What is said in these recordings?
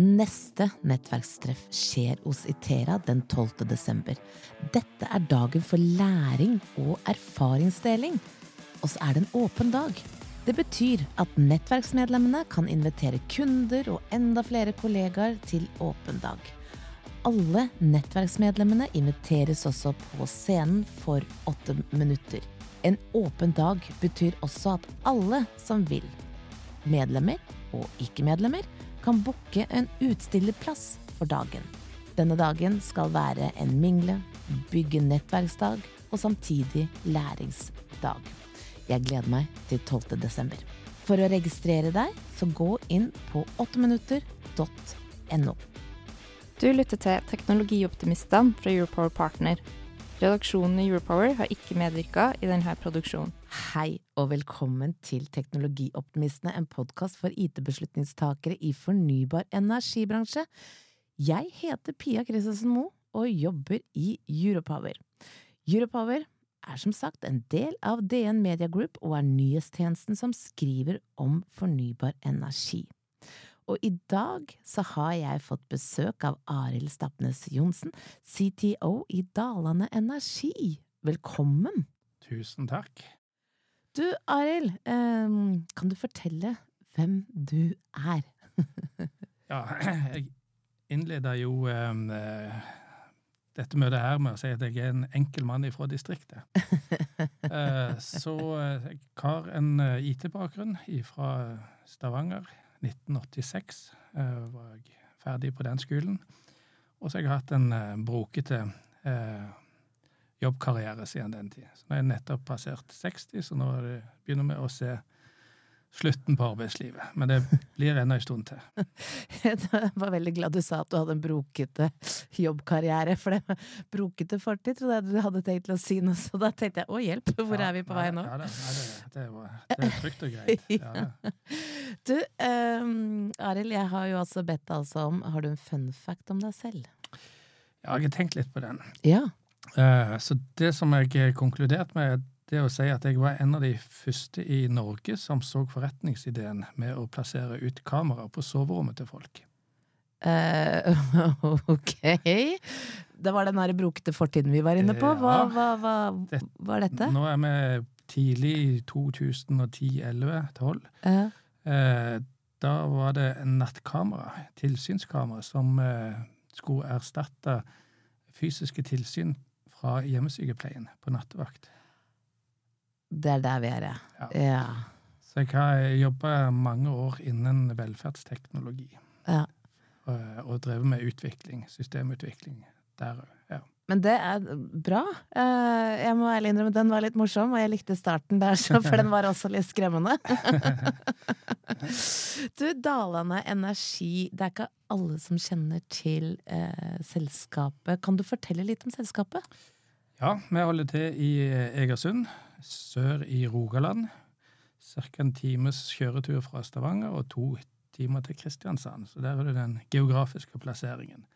Neste nettverkstreff skjer hos Itera den 12. desember. Dette er dagen for læring og erfaringsdeling. Og så er det en åpen dag. Det betyr at nettverksmedlemmene kan invitere kunder og enda flere kollegaer til åpen dag. Alle nettverksmedlemmene inviteres også på scenen for åtte minutter. En åpen dag betyr også at alle som vil, medlemmer og ikke-medlemmer, kan booke en utstillerplass for dagen. Denne dagen skal være en mingle, bygge nettverksdag og samtidig læringsdag. Jeg gleder meg til 12. desember. For å registrere deg, så gå inn på 8minutter.no. Du lytter til Teknologioptimistene fra Europower Partner. Redaksjonen i Europower har ikke medvirka i denne produksjonen. Hei og velkommen til Teknologioptimistene, en podkast for IT-beslutningstakere i fornybar energibransje. Jeg heter Pia Christensen Moe og jobber i Europower. Europower er som sagt en del av DN Media Group og er nyhetstjenesten som skriver om fornybar energi. Og i dag så har jeg fått besøk av Arild Stapnes Johnsen, CTO i Dalane Energi. Velkommen! Tusen takk. Du, Arild, um, kan du fortelle hvem du er? ja, jeg innleda jo um, dette møtet her med å si at jeg er en enkel mann fra distriktet. uh, så jeg har en IT-bakgrunn fra Stavanger 1986 uh, var jeg ferdig på den skolen. Og så har jeg hatt en uh, brokete uh, jobbkarriere siden den tid. Så nå er jeg nettopp passert 60, så nå begynner vi å se slutten på arbeidslivet. Men det blir ennå en stund til. Jeg var veldig glad du sa at du hadde en brokete jobbkarriere, for det brokete fortid trodde jeg du hadde tenkt til å si noe, så da tenkte jeg å hjelp, hvor ja, er vi på vei nå? Ja, det, det, det, det, er trygt og greit. Ja, du, um, Arild, jeg har jo altså bedt deg altså om Har du en fun fact om deg selv? Ja, jeg har tenkt litt på den. Ja. Uh, så det som jeg konkluderte med, det å si at jeg var en av de første i Norge som så forretningsideen med å plassere ut kamera på soverommet til folk. Uh, ok. Det var den der brukte fortiden vi var inne på. Hva, hva, hva, hva var dette? Nå er vi tidlig i 2010-11-12. Uh. Da var det en nattkamera, tilsynskamera, som skulle erstatte fysiske tilsyn fra hjemmesykepleien på nattevakt. Det er der vi er, ja. ja. Så jeg har jobba mange år innen velferdsteknologi. Ja. Og, og drevet med utvikling, systemutvikling der òg. Ja. Men det er bra. Eh, jeg må ærlig innrømme den var litt morsom, og jeg likte starten der, for den var også litt skremmende. du, Dalane Energi, det er ikke alle som kjenner til eh, selskapet. Kan du fortelle litt om selskapet? Ja, vi holder til i Egersund sør i Rogaland. Ca. en times kjøretur fra Stavanger og to timer til Kristiansand. Så der er det den geografiske plasseringen.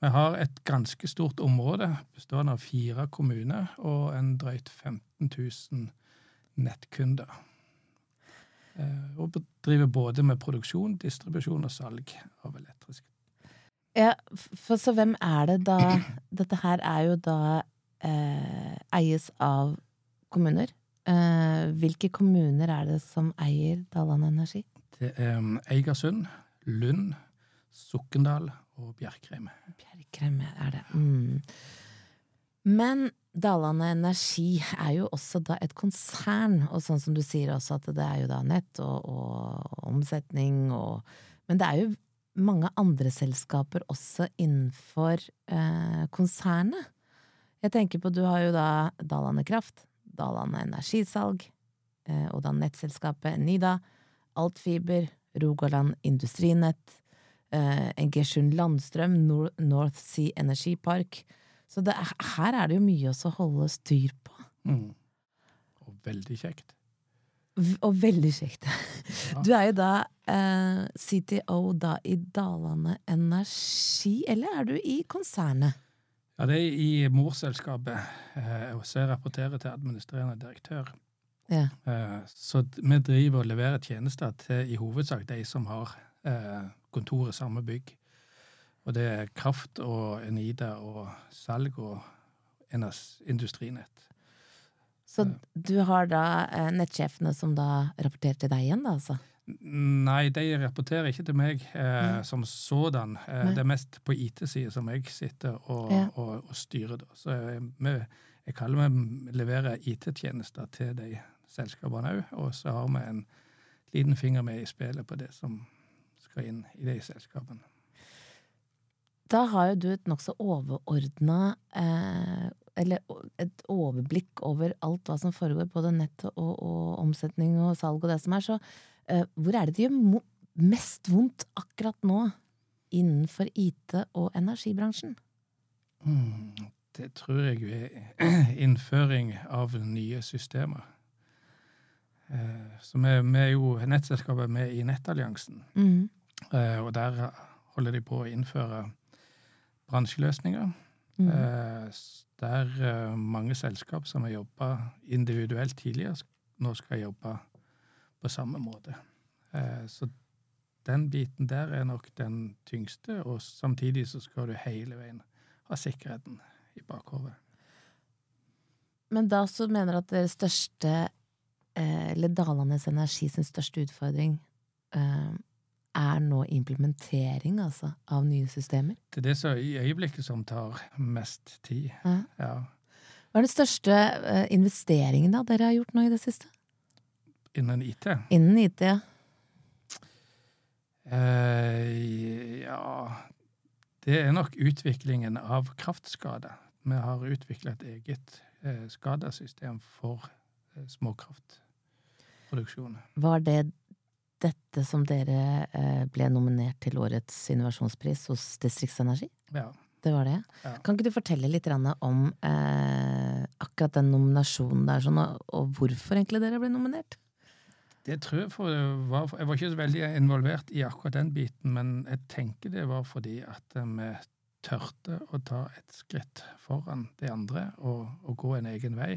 Vi har et ganske stort område bestående av fire kommuner og en drøyt 15 000 nettkunder. Eh, og driver både med produksjon, distribusjon og salg av elektrisk. Ja, for så hvem er det da Dette her er jo da eh, eies av kommuner. Eh, hvilke kommuner er det som eier Dalane Energi? Det er um, Eigersund, Lund, Sokndal og Bjerkreim. Bjerkreim er det. Mm. Men Dalane Energi er jo også da et konsern, og sånn som du sier også, at det er jo da nett og, og omsetning og Men det er jo mange andre selskaper også innenfor eh, konsernet. Jeg tenker på, du har jo da Dalane Kraft, Dalane Energisalg, eh, og da nettselskapet Nida, Altfiber, Rogaland Industrinett, eh, Engersund Landstrøm, North Sea Energipark, Så det er, her er det jo mye å holde styr på. Mm. Og veldig kjekt. Og veldig kjekt. Ja. Du er jo da eh, CTO da i Dalane Energi, eller er du i konsernet? Ja, det er i morselskapet, eh, og så jeg rapporterer til administrerende direktør. Ja. Eh, Så vi driver og leverer tjenester til i hovedsak de som har eh, kontor i samme bygg. Og det er kraft og Enida og salg og enas- industrinett. Så du har da eh, nettsjefene som da rapporterer til deg igjen, da, altså? Nei, de rapporterer ikke til meg eh, som sådan. Eh, det er mest på IT-sida som jeg sitter og, Ja. og, og styrer. Da. Så jeg, jeg kaller vi leverer IT-tjenester til de selskapene òg. Og så har vi en liten finger med i spillet på det som skal inn i de selskapene. Da har jo du et nokså overordna eh, Eller et overblikk over alt hva som foregår, både nett og, og omsetning og salg og det som er. Så eh, hvor er det det gjør mest vondt akkurat nå innenfor IT- og energibransjen? Mm, det tror jeg er innføring av nye systemer. Eh, så vi, vi er jo nettselskapet med i Nettalliansen. Mhm. Eh, og der holder de på å innføre bransjeløsninger. Mhm. Eh, der eh, mange selskap som har jobba individuelt tidligere, nå skal jobbe på samme måte. Så den biten der er nok den tyngste, og samtidig så skal du hele veien ha sikkerheten i bakhodet. Men da så mener du at deres største Eller Dalanes Energi sin største utfordring er nå implementering, altså, av nye systemer? Det er det som i øyeblikket som tar mest tid. Ja. Ja. Hva er den største eh, investeringen da dere har gjort nå i det siste? Innen IT. Innen IT, ja. Eh, ja Det er nok utviklingen av kraftskade. Vi har utvikla et eget eh, skadesystem for eh, småkraftproduksjon. Var det dette som dere eh, ble nominert til årets innovasjonspris hos Distriktsenergi? Ja. Det var det? Ja. Kan ikke du fortelle litt om eh, akkurat den nominasjonen der, sånn, og, hvorfor egentlig dere ble nominert? Det tror jeg for var Jeg var ikke så veldig involvert i akkurat den biten, men jeg tenker det var fordi at eh, vi tørte å ta et skritt foran de andre og, og gå en egen vei.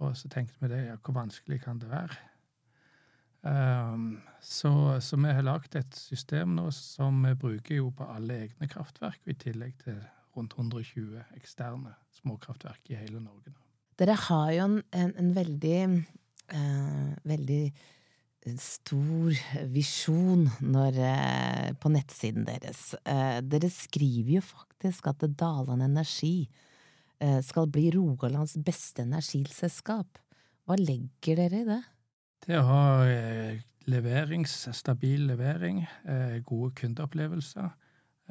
Og så tenkte vi det, ja, hvor vanskelig kan det være? Um, så, så vi har lagd et system nå som vi bruker jo på alle egne kraftverk, i tillegg til rundt 120 eksterne småkraftverk i hele Norge. Dere har jo en, en, en veldig eh, veldig stor visjon når, eh, på nettsiden deres. Eh, dere skriver jo faktisk at Dalane Energi eh, skal bli Rogalands beste energiselskap. Hva legger dere i det? Det å ha eh, leverings, stabil levering, eh, gode kundeopplevelser.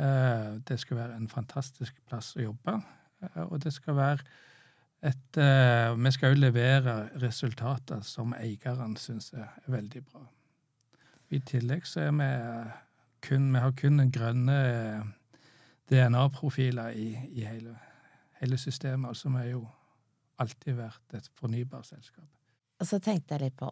Eh, det skal være en fantastisk plass å jobbe. Og det skal være et Vi skal jo levere resultater som eierne syns er veldig bra. I tillegg så er vi kun Vi har kun grønne DNA-profiler i, i hele, hele systemet. Altså vi har jo alltid vært et fornybarselskap. Og så tenkte jeg litt på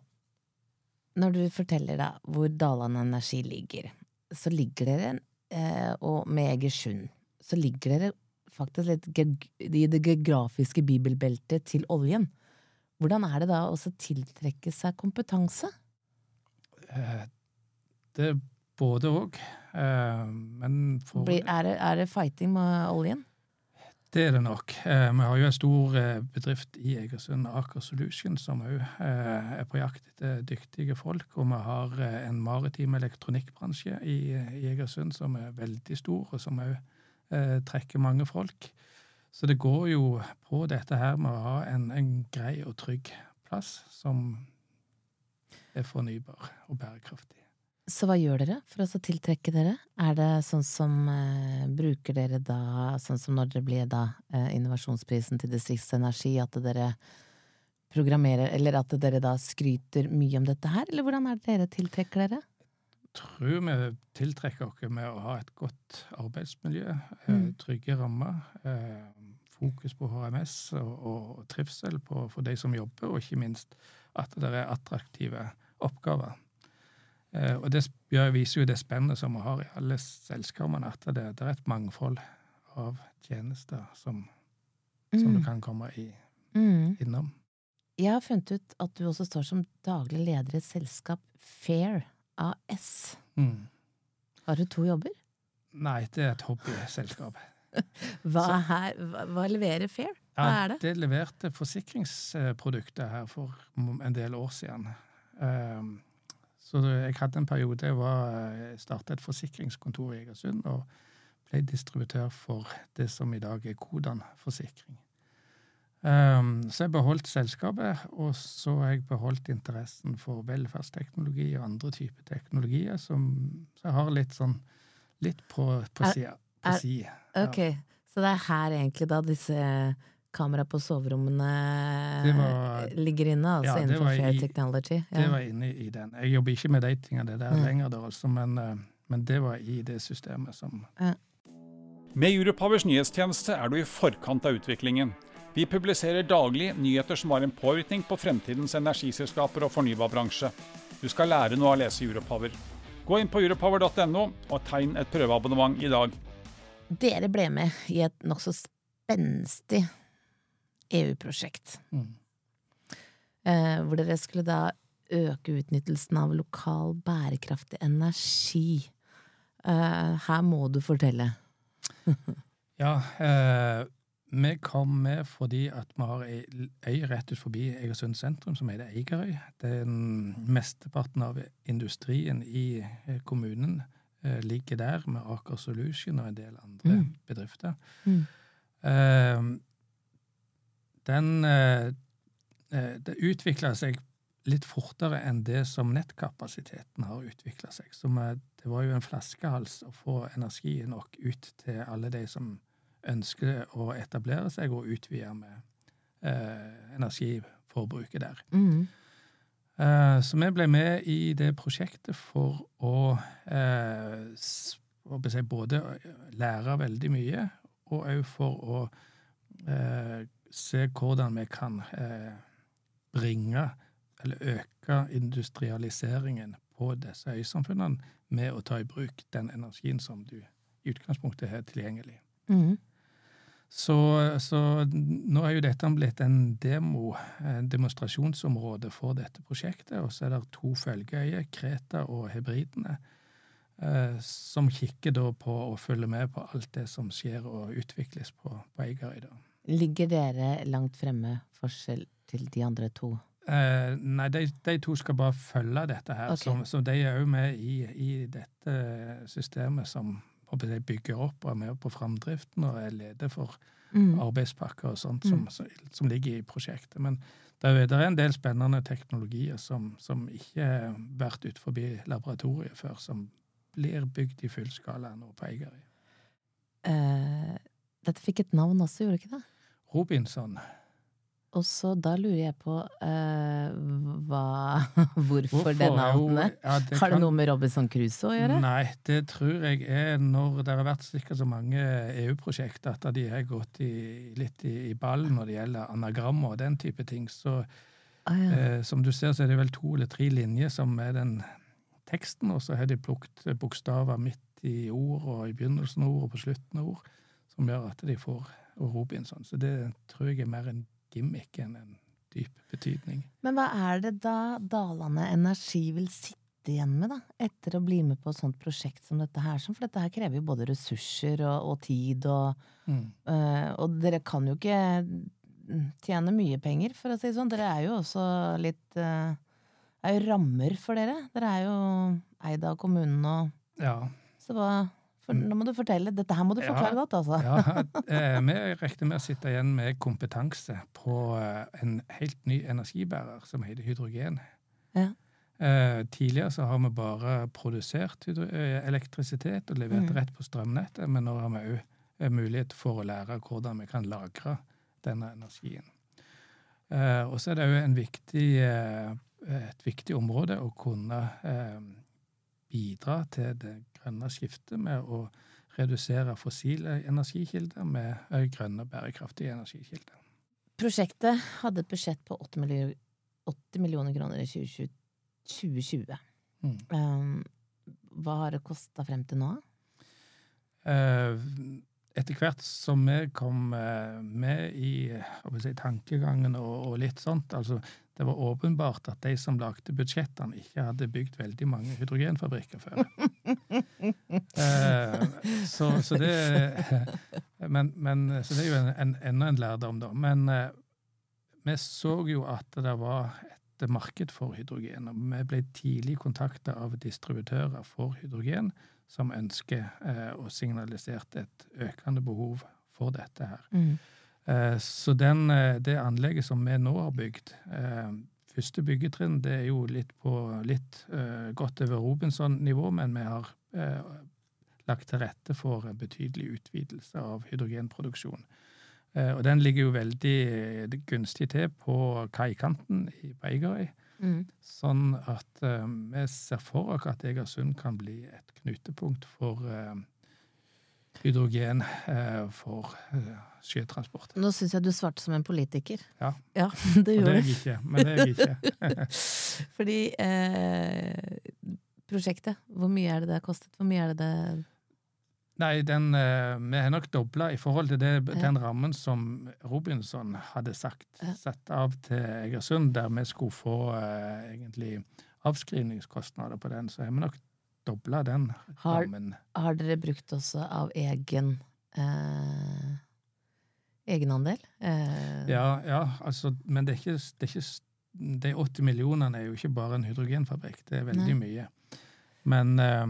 Når du forteller da hvor Dalane Energi ligger, så ligger dere eh, og med Egersund så ligger dere faktisk litt i det geografiske bibelbeltet til oljen. Hvordan er det da å tiltrekke seg kompetanse? Eh, Det er både òg. Men for, er, det, er det fighting med oljen? Det er det nok. Eh, Vi har jo en stor eh, bedrift i Egersund, Aker Solution, som òg er på jakt etter dyktige folk. Og vi har eh, en maritim elektronikkbransje i, i Egersund som er veldig stor, og som òg trekker mange folk. Så det går jo på dette her med å ha en, en grei og trygg plass som er fornybar og bærekraftig. Så hva gjør dere for å tiltrekke dere? Er det sånn som eh, Bruker dere da, sånn som når det blir da eh, innovasjonsprisen til Distriktsenergi, at dere programmerer, eller at dere da skryter mye om dette her, eller hvordan er det dere tiltrekker dere? Jeg tror vi tiltrekker oss med å ha et godt arbeidsmiljø, eh, Mm. trygge rammer, eh, fokus på HMS og, og trivsel på, for de som jobber, og ikke minst at det er attraktive oppgaver. Eh, og det viser jo det spennet som vi har i alle selskapene, at det, det, er et mangfold av tjenester som, som mm. du kan komme i, mm. innom. Jeg har funnet ut at du også står som daglig leder i et selskap Fair AS. Mm. Har du to jobber? Nei, det er et hobbyselskap. hva, her, hva, hva, leverer Fair? Hva ja, er det? Det leverte forsikringsprodukter her for en del år siden. Um, så jeg hadde en periode jeg, var, jeg startet et forsikringskontor i Egersund og ble distributør for det som i dag er Kodan forsikring. Um, så jeg beholdt selskapet, og så har jeg beholdt interessen for velferdsteknologi og andre typer teknologier, som så jeg har litt sånn litt på, på sida. Si, ok, ja. så det er her egentlig da disse kamera på soverommene var, ligger inne, altså ja, innenfor Fair i, Technology? Ja. Det var inne i den. Jeg jobber ikke med de tingene der mm. lenger, da, altså, men, eh, men, det var i det systemet som ja. Med Europowers nyhetstjeneste er du i forkant av utviklingen. Vi publiserer daglig nyheter som har en påvirkning på fremtidens energiselskaper og fornybarbransje. Du skal lære noe av å lese Europower. Gå inn på europower.no og tegn et prøveabonnement i dag. Dere ble med i et nokså spenstig EU-prosjekt. Mm. Eh, hvor dere skulle da øke utnyttelsen av lokal bærekraftig energi. Eh, her må du fortelle. ja, eh, vi kom med fordi at vi har ei øy rett ut forbi Egersund sentrum som heter Eigerøy. Den mesteparten av industrien i kommunen ligger der, med Aker Solution og en del andre mm. bedrifter. Mm. Den uh, Det utvikla seg litt fortere enn det som nettkapasiteten har utvikla seg. Så det var jo en flaskehals å få energi nok ut til alle de som ønsker å etablere seg og utvide med eh, energiforbruket der. Mm. Eh, så vi ble med i det prosjektet for å, eh, si, både lære veldig mye, og òg for å eh, se hvordan vi kan eh, bringe eller øke industrialiseringen på disse øysamfunnene med å ta i bruk den energien som du i utgangspunktet har tilgjengelig. Mm. Så, så, nå er jo dette blitt en demo, en demonstrasjonsområde for dette prosjektet. Og så er det to følgeøyer, Kreta og Hebridene, eh, som kikker da på og følger med på alt det som skjer og utvikles på, på Eigerøy. Ligger dere langt fremme forskjell til de andre to? Eh, nei, de, de, to skal bare følge dette her. Okay. Så, så, de er òg med i, i, dette systemet som bygger opp og er med på framdriften og er leder for mm. arbeidspakker og sånt som, mm. som, ligger i prosjektet. Men det er, det er en del spennende teknologier som, som ikke har vært utenfor laboratoriet før, som blir bygd i fullskala nå på Eigerøy. Uh, dette fikk et navn også, gjorde det ikke det? Robinson. Og så da lurer jeg på uh, hva, hvorfor, hvorfor det navnet? Ja, det har det kan... noe med Robinson Crusoe å gjøre? Nei, det tror jeg er når det har vært sikkert så mange EU-prosjekter at de har gått i, litt i, i ball når det gjelder anagrammer og den type ting. Så ah, ja. uh, som du ser, så er det vel to eller tre linjer som er den teksten, og så har de plukket bokstaver midt i ord og i begynnelsen av ord og på slutten av ord, som gjør at de får Robinson. Så det tror jeg er mer en gimmick enn en dyp betydning. Men hva er det da Dalane Energi vil sitte igjen med, da, etter å bli med på et sånt prosjekt som dette her? For dette her krever jo både ressurser og, og tid, og, mm. øh, og dere kan jo ikke tjene mye penger, for å si det sånn. Dere er jo også litt øh, er jo rammer for dere. Dere er jo eid av kommunen og ja. Så hva for, nå må du fortelle. Dette her må du forklare ja, godt, altså. ja, eh, Vi regner med å sitte igjen med kompetanse på eh, en helt ny energibærer som heter hydrogen. Ja. Eh, tidligere så har vi bare produsert elektrisitet og levert mm. rett på strømnettet, men nå har vi òg mulighet for å lære hvordan vi kan lagre denne energien. Og så er det òg et viktig område å kunne bidra til det grønne skiftet med å redusere fossile energikilder med grønne bærekraftige energikilder. Prosjektet hadde et budsjett på 80 millioner, 80 millioner kroner i 2020. 2020. Mm. Um, hva har det kosta frem til nå? Uh, etter hvert som vi kom eh, med i si, tankegangen og, og litt sånt altså Det var åpenbart at de som lagde budsjettene, ikke hadde bygd veldig mange hydrogenfabrikker før. Eh, så, så, det, men, men, så det er jo en, en, en lærdom, da. Men eh, vi så jo at det var et marked for hydrogen. og Vi ble tidlig kontakta av distributører for hydrogen som ønsker eh, og signaliserte et økende behov for dette her. Mm. Eh, så den, det anlegget som vi nå har bygd eh, Første byggetrinn det er jo litt på litt uh, godt over Robinson-nivå, men vi har uh, lagt til rette for en betydelig utvidelse av hydrogenproduksjon. Uh, og den ligger jo veldig gunstig til på kaikanten i Beigarøy. Mm. Sånn at vi ser for oss at Egersund kan bli et knutepunkt for hydrogen eh, for eh, sjøtransport. Nå syns jeg du svarte som en politiker. Ja. Ja, det gjorde du. Men det er jeg ikke. Fordi eh, prosjektet, hvor mye er det det har kostet? Hvor mye er det det Nei, den, eh, vi har nok dobla i forhold til det, den rammen som Robinson hadde sagt, satt av til Egersund, der vi skulle få eh, egentlig avskrivningskostnader på den. Så har vi nok dobla den Har- rammen. Har dere brukt også av egen eh, egenandel? Eh, Ja, ja altså, men det er ikke, det er ikke De 80 millionene er jo ikke bare en hydrogenfabrikk, det er veldig mye. Men eh,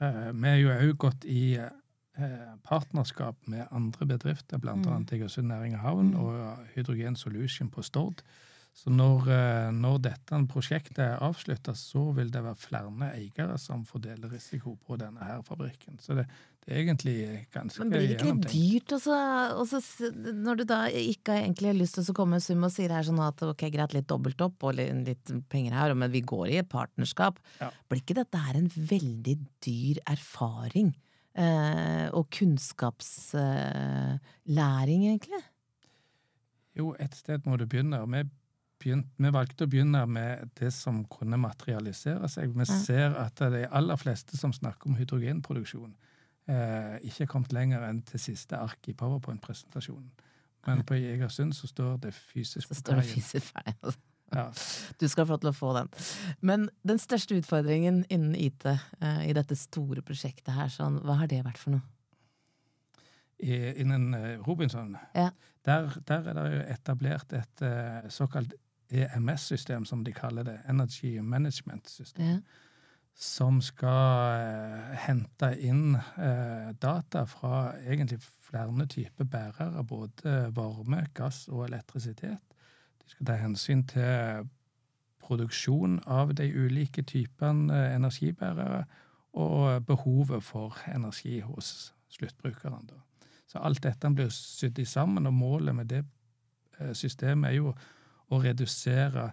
eh, vi er jo òg gått i eh, partnerskap med andre bedrifter, blant Mm. Egersund Næring og Havn Mm. og Hydrogen Solution på Stord. Så når, eh, når dette prosjektet er avslutta, så vil det være flere eiere som fordeler risiko på denne her fabrikken. Så det, det er egentlig ganske Men blir det ikke litt dyrt også, også når du da ikke egentlig har lyst til å komme med sum og sier her sånn at ok, greit, litt dobbelt opp og litt, penger her, men vi går i et partnerskap. Ja. Blir ikke dette her en veldig dyr erfaring? Eh, og kunnskapslæring, egentlig? Jo, et sted må du begynne. og Vi, begynt, vi valgte å begynne med det som kunne materialisere seg. Vi ser at de aller fleste som snakker om hydrogenproduksjon, eh, ikke er kommet lenger enn til siste ark i powerpoint-presentasjonen. Men på Egersund så står det fysisk på står det fysisk feil. Ja. Du skal få til å få den. Men den største utfordringen innen IT eh, i dette store prosjektet her, sånn, hva har det vært for noe? Innen eh, Robinson, Ja. der, der er det etablert et eh, såkalt EMS-system, som de kaller det. Energy Management System. Ja. som skal eh, hente inn eh, data fra egentlig flere typer bærere, både varme, gass og elektrisitet. De skal ta hensyn til produksjon av de ulike typene eh, energibærere og behovet for energi hos sluttbrukeren. Så alt dette blir sydd sammen, og målet med det systemet er jo å redusere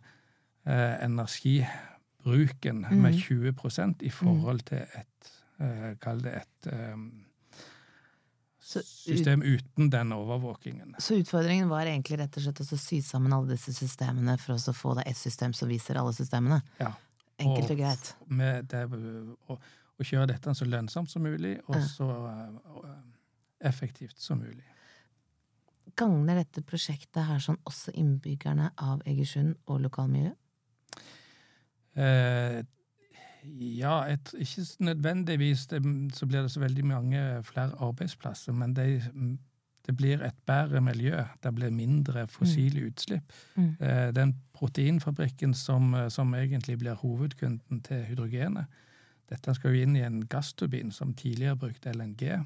eh, energibruken med Mhm. 20% i forhold til et eh, Kall det et eh, system uten den overvåkingen. Så utfordringen var egentlig rett og slett å sy sammen alle disse systemene for å få det ett system som viser alle systemene. Ja. Enkelt og greit. Med det, å, og, kjøre dette så lønnsomt som mulig, og så eh, effektivt som mulig. Gagner dette prosjektet her sånn også innbyggerne av Egersund og lokalmiljøet? Eh, ja, et, ikke nødvendigvis det, så blir det så veldig mange flere arbeidsplasser, men det, det blir et bedre miljø. Det blir mindre fossile utslipp. Mm. Eh, den proteinfabrikken som, eh, som egentlig blir hovedkunden til hydrogenet, dette skal jo inn i en gassturbin som tidligere brukte LNG.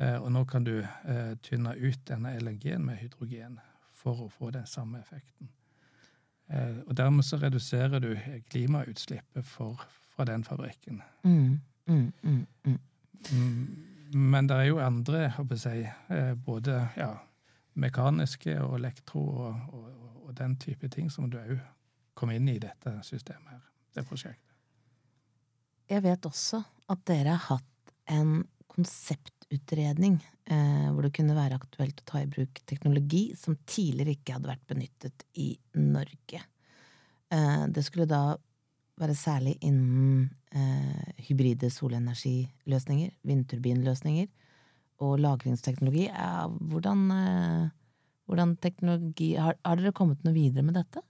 Eh, og nå kan du eh, tynne ut denne LNG-en med hydrogen for å få den samme effekten. Eh, og dermed så reduserer du klimautslippet for, fra den fabrikken. Mm, mm, mm, mm. Mm, Men det er jo andre, håper jeg, både ja, mekaniske og elektro og, og, og den type ting som du òg kom inn i dette systemet her, det prosjektet. Jeg vet også at dere har hatt en konsekvensutredning, eh, hvor det kunne være aktuelt å ta i bruk teknologi som tidligere ikke hadde vært benyttet i Norge. Eh, det skulle da være særlig innen eh, hybride solenergiløsninger, vindturbinløsninger og lagringsteknologi. Hvordan, hvordan teknologi har, har dere kommet noe videre med dette?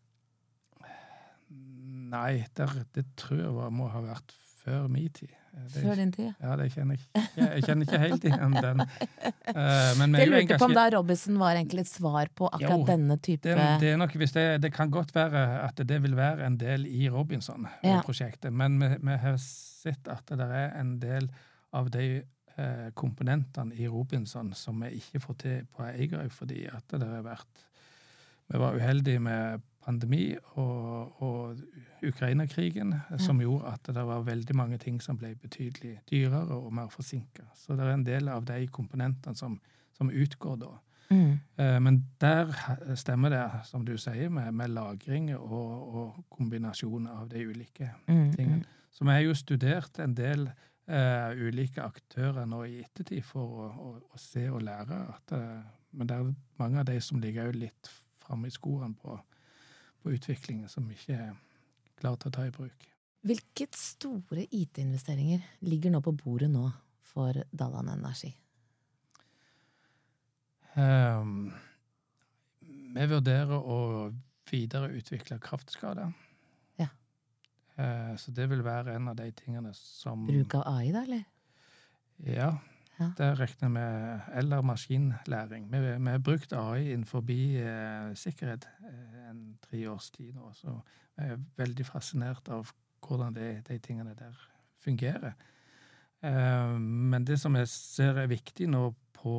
Nei, det, det tror jeg må ha vært før min tid. Eh, Det, Før din tid? Ja, det kjenner jeg. Jeg kjenner ikke helt igjen den. Eh, men Jeg lurte på om da Robinson var egentlig et svar på akkurat Jo, denne type det, det, nok, det, det kan godt være at det vil være en del i Robinson-prosjektet, men vi, vi har sett at det er en del av de eh, komponentene i Robinson som vi ikke får til på Eigerøy, fordi at det har vært Vi var uheldige med pandemi og, og Ukraina-krigen, som gjorde at det var veldig mange ting som ble betydelig dyrere og mer forsinka. Så det er en del av de komponentene som, som utgår da. mm. Eh, Men der stemmer det, som du sier, med, med lagring og, og kombinasjon av de ulike Mm, tingene. Så vi har jo studert en del uh, ulike aktører nå i ettertid for å, å, å se og lære. At, uh, men det er mange av de som ligger jo litt framme i skoene på, på utviklingen, som ikke er klare til å ta i bruk. Hvilke store IT-investeringer ligger nå på bordet nå for Dalland Energi? Um, vi vurderer å videreutvikle kraftskader. Ja. Uh, så det vil være en av de tingene som Bruk av AI, da, eller? Ja, Ja. Der regner vi med. Eller maskinlæring. Vi, vi har brukt AI innenfor eh, sikkerhet eh, en tre års tid nå, så jeg er veldig fascinert av hvordan de, de tingene der fungerer. Eh, men det som jeg ser er viktig nå på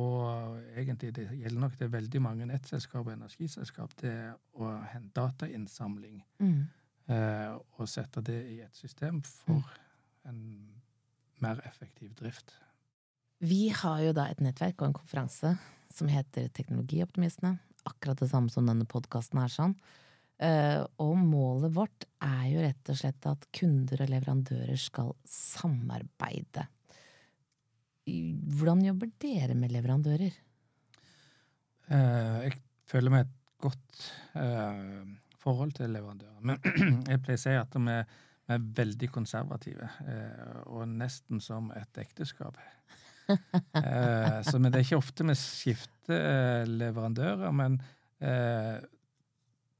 egentlig, Det gjelder nok det er veldig mange nettselskap og energiselskap, det er å hente datainnsamling Mm. eh, og sette det i et system for en mer effektiv drift. Vi har jo da et nettverk og en konferanse som heter Teknologioptimistene. Akkurat det samme som denne podkasten er sånn. Eh, og målet vårt er jo rett og slett at kunder og leverandører skal samarbeide. Hvordan jobber dere med leverandører? Eh, jeg føler meg et godt eh, forhold til leverandører. Men jeg pleier å si at vi er veldig konservative, og nesten som et ekteskap. Eh, så men det er ikke ofte vi skifter eh, leverandører, men eh,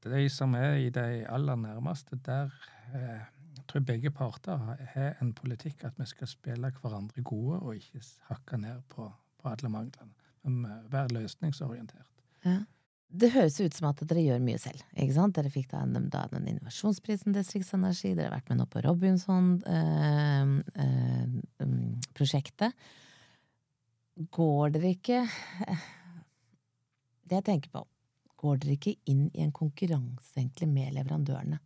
de som er i de aller nærmeste, der eh, jeg tror begge parter har, en politikk at vi skal spille hverandre gode og ikke hakke ned på, på alle manglene. Men eh, være løsningsorientert. Det høres ut som at dere gjør mye selv. ikke sant? Dere fikk da, da den innovasjonsprisen Distriktsenergi, dere har vært med nå på Robinson-prosjektet. Går dere ikke Det jeg tenker på, går dere ikke inn i en konkurranse egentlig med leverandørene?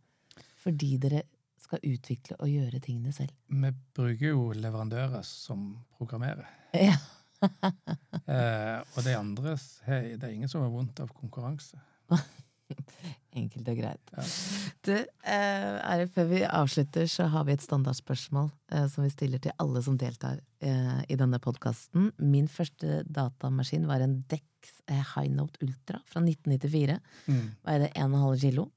Fordi dere skal utvikle og gjøre tingene selv? Vi bruker jo leverandører som programmerer. Ja. Eh, og de andre Det er ingen som har vondt av konkurranse. Enkelt og greit. Ja. Du, eh, før vi avslutter, så har vi et standardspørsmål eh, som vi stiller til alle som deltar eh, i denne podkasten. Min første datamaskin var en Dex eh, High Note Ultra fra 1994. Mm. Veide 1,5 kilo.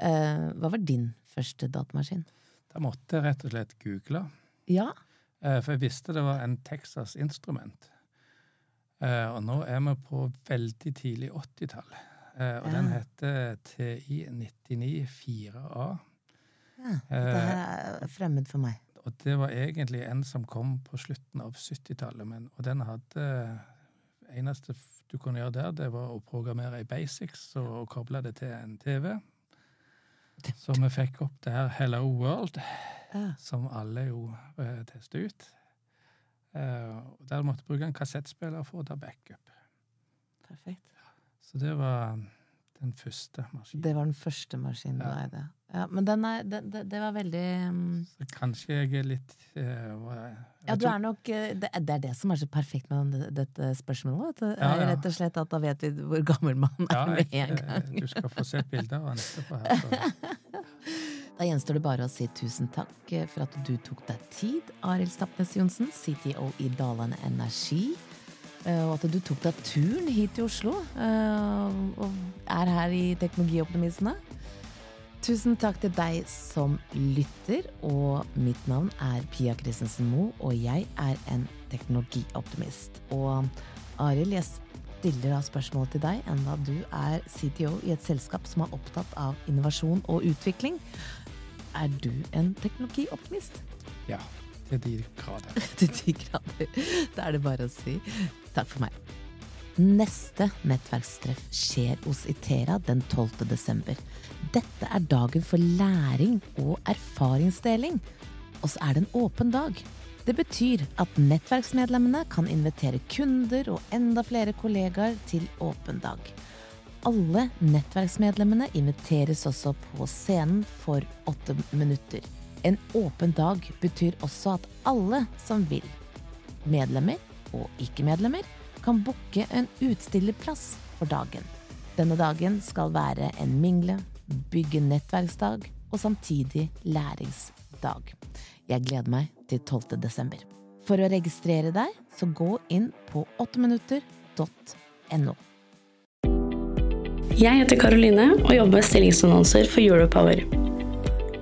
Eh, hva var din første datamaskin? Da måtte jeg rett og slett google. Ja. Eh, for jeg visste det var en Texas Instrument. Eh, og nå er vi på veldig tidlig 80-tall. Eh, og den heter TI 99-4A. ja. Dette her er fremmed for meg. Og det var egentlig en som kom på slutten av 70-tallet. Og den hadde eneste du kunne gjøre der, det var å programmere i basics og, koble det til en TV. Så vi fikk opp det her Hello World, Ja. som alle jo tester ut. Eh, der måtte bruke en kassettspiller for å ta backup. Perfekt. Så det var den første maskinen. Det var den første maskinen du eide. Ja, men den er, det, det, det var veldig um... Så kanskje jeg er litt uh, jeg Ja, du er nok eh, Det, det er det som er så perfekt med den- dette spørsmålet. At. Ja, ja. Rett og slett at da vet vi hvor gammel man er Ja, med en eh, gang. du skal få se bilder av han etterpå. her. Da gjenstår det bare å si tusen takk eh, for at du tok deg tid, Arild Stapnes Johnsen, CTO i Dalane Energi. Eh, Og at du tok deg turen hit til Oslo eh, og er her i Teknologioptimistene. Tusen takk til deg som lytter, og mitt navn er Pia Christensen Moe, og jeg er en teknologioptimist. Og Arild, jeg stiller da spørsmål til deg, enda du er CTO i et selskap som er opptatt av innovasjon og utvikling. Er du en teknologioptimist? Ja, til de grader. Til de grader. Da er det bare å si takk for meg. Neste nettverkstreff skjer hos Itera den 12. desember. Dette er dagen for læring og erfaringsdeling. Og så er det en åpen dag. Det betyr at nettverksmedlemmene kan invitere kunder og enda flere kollegaer til åpen dag. Alle nettverksmedlemmene inviteres også på scenen for åtte minutter. En åpen dag betyr også at alle som vil, medlemmer og ikke-medlemmer, kan booke en utstillerplass for dagen. Denne dagen skal være en mingle, bygge nettverksdag og samtidig læringsdag. Jeg gleder meg til 12. desember. For å registrere deg, så gå inn på 8minutter.no. Jeg heter Karoline og jobber med stillingsannonser for Europower.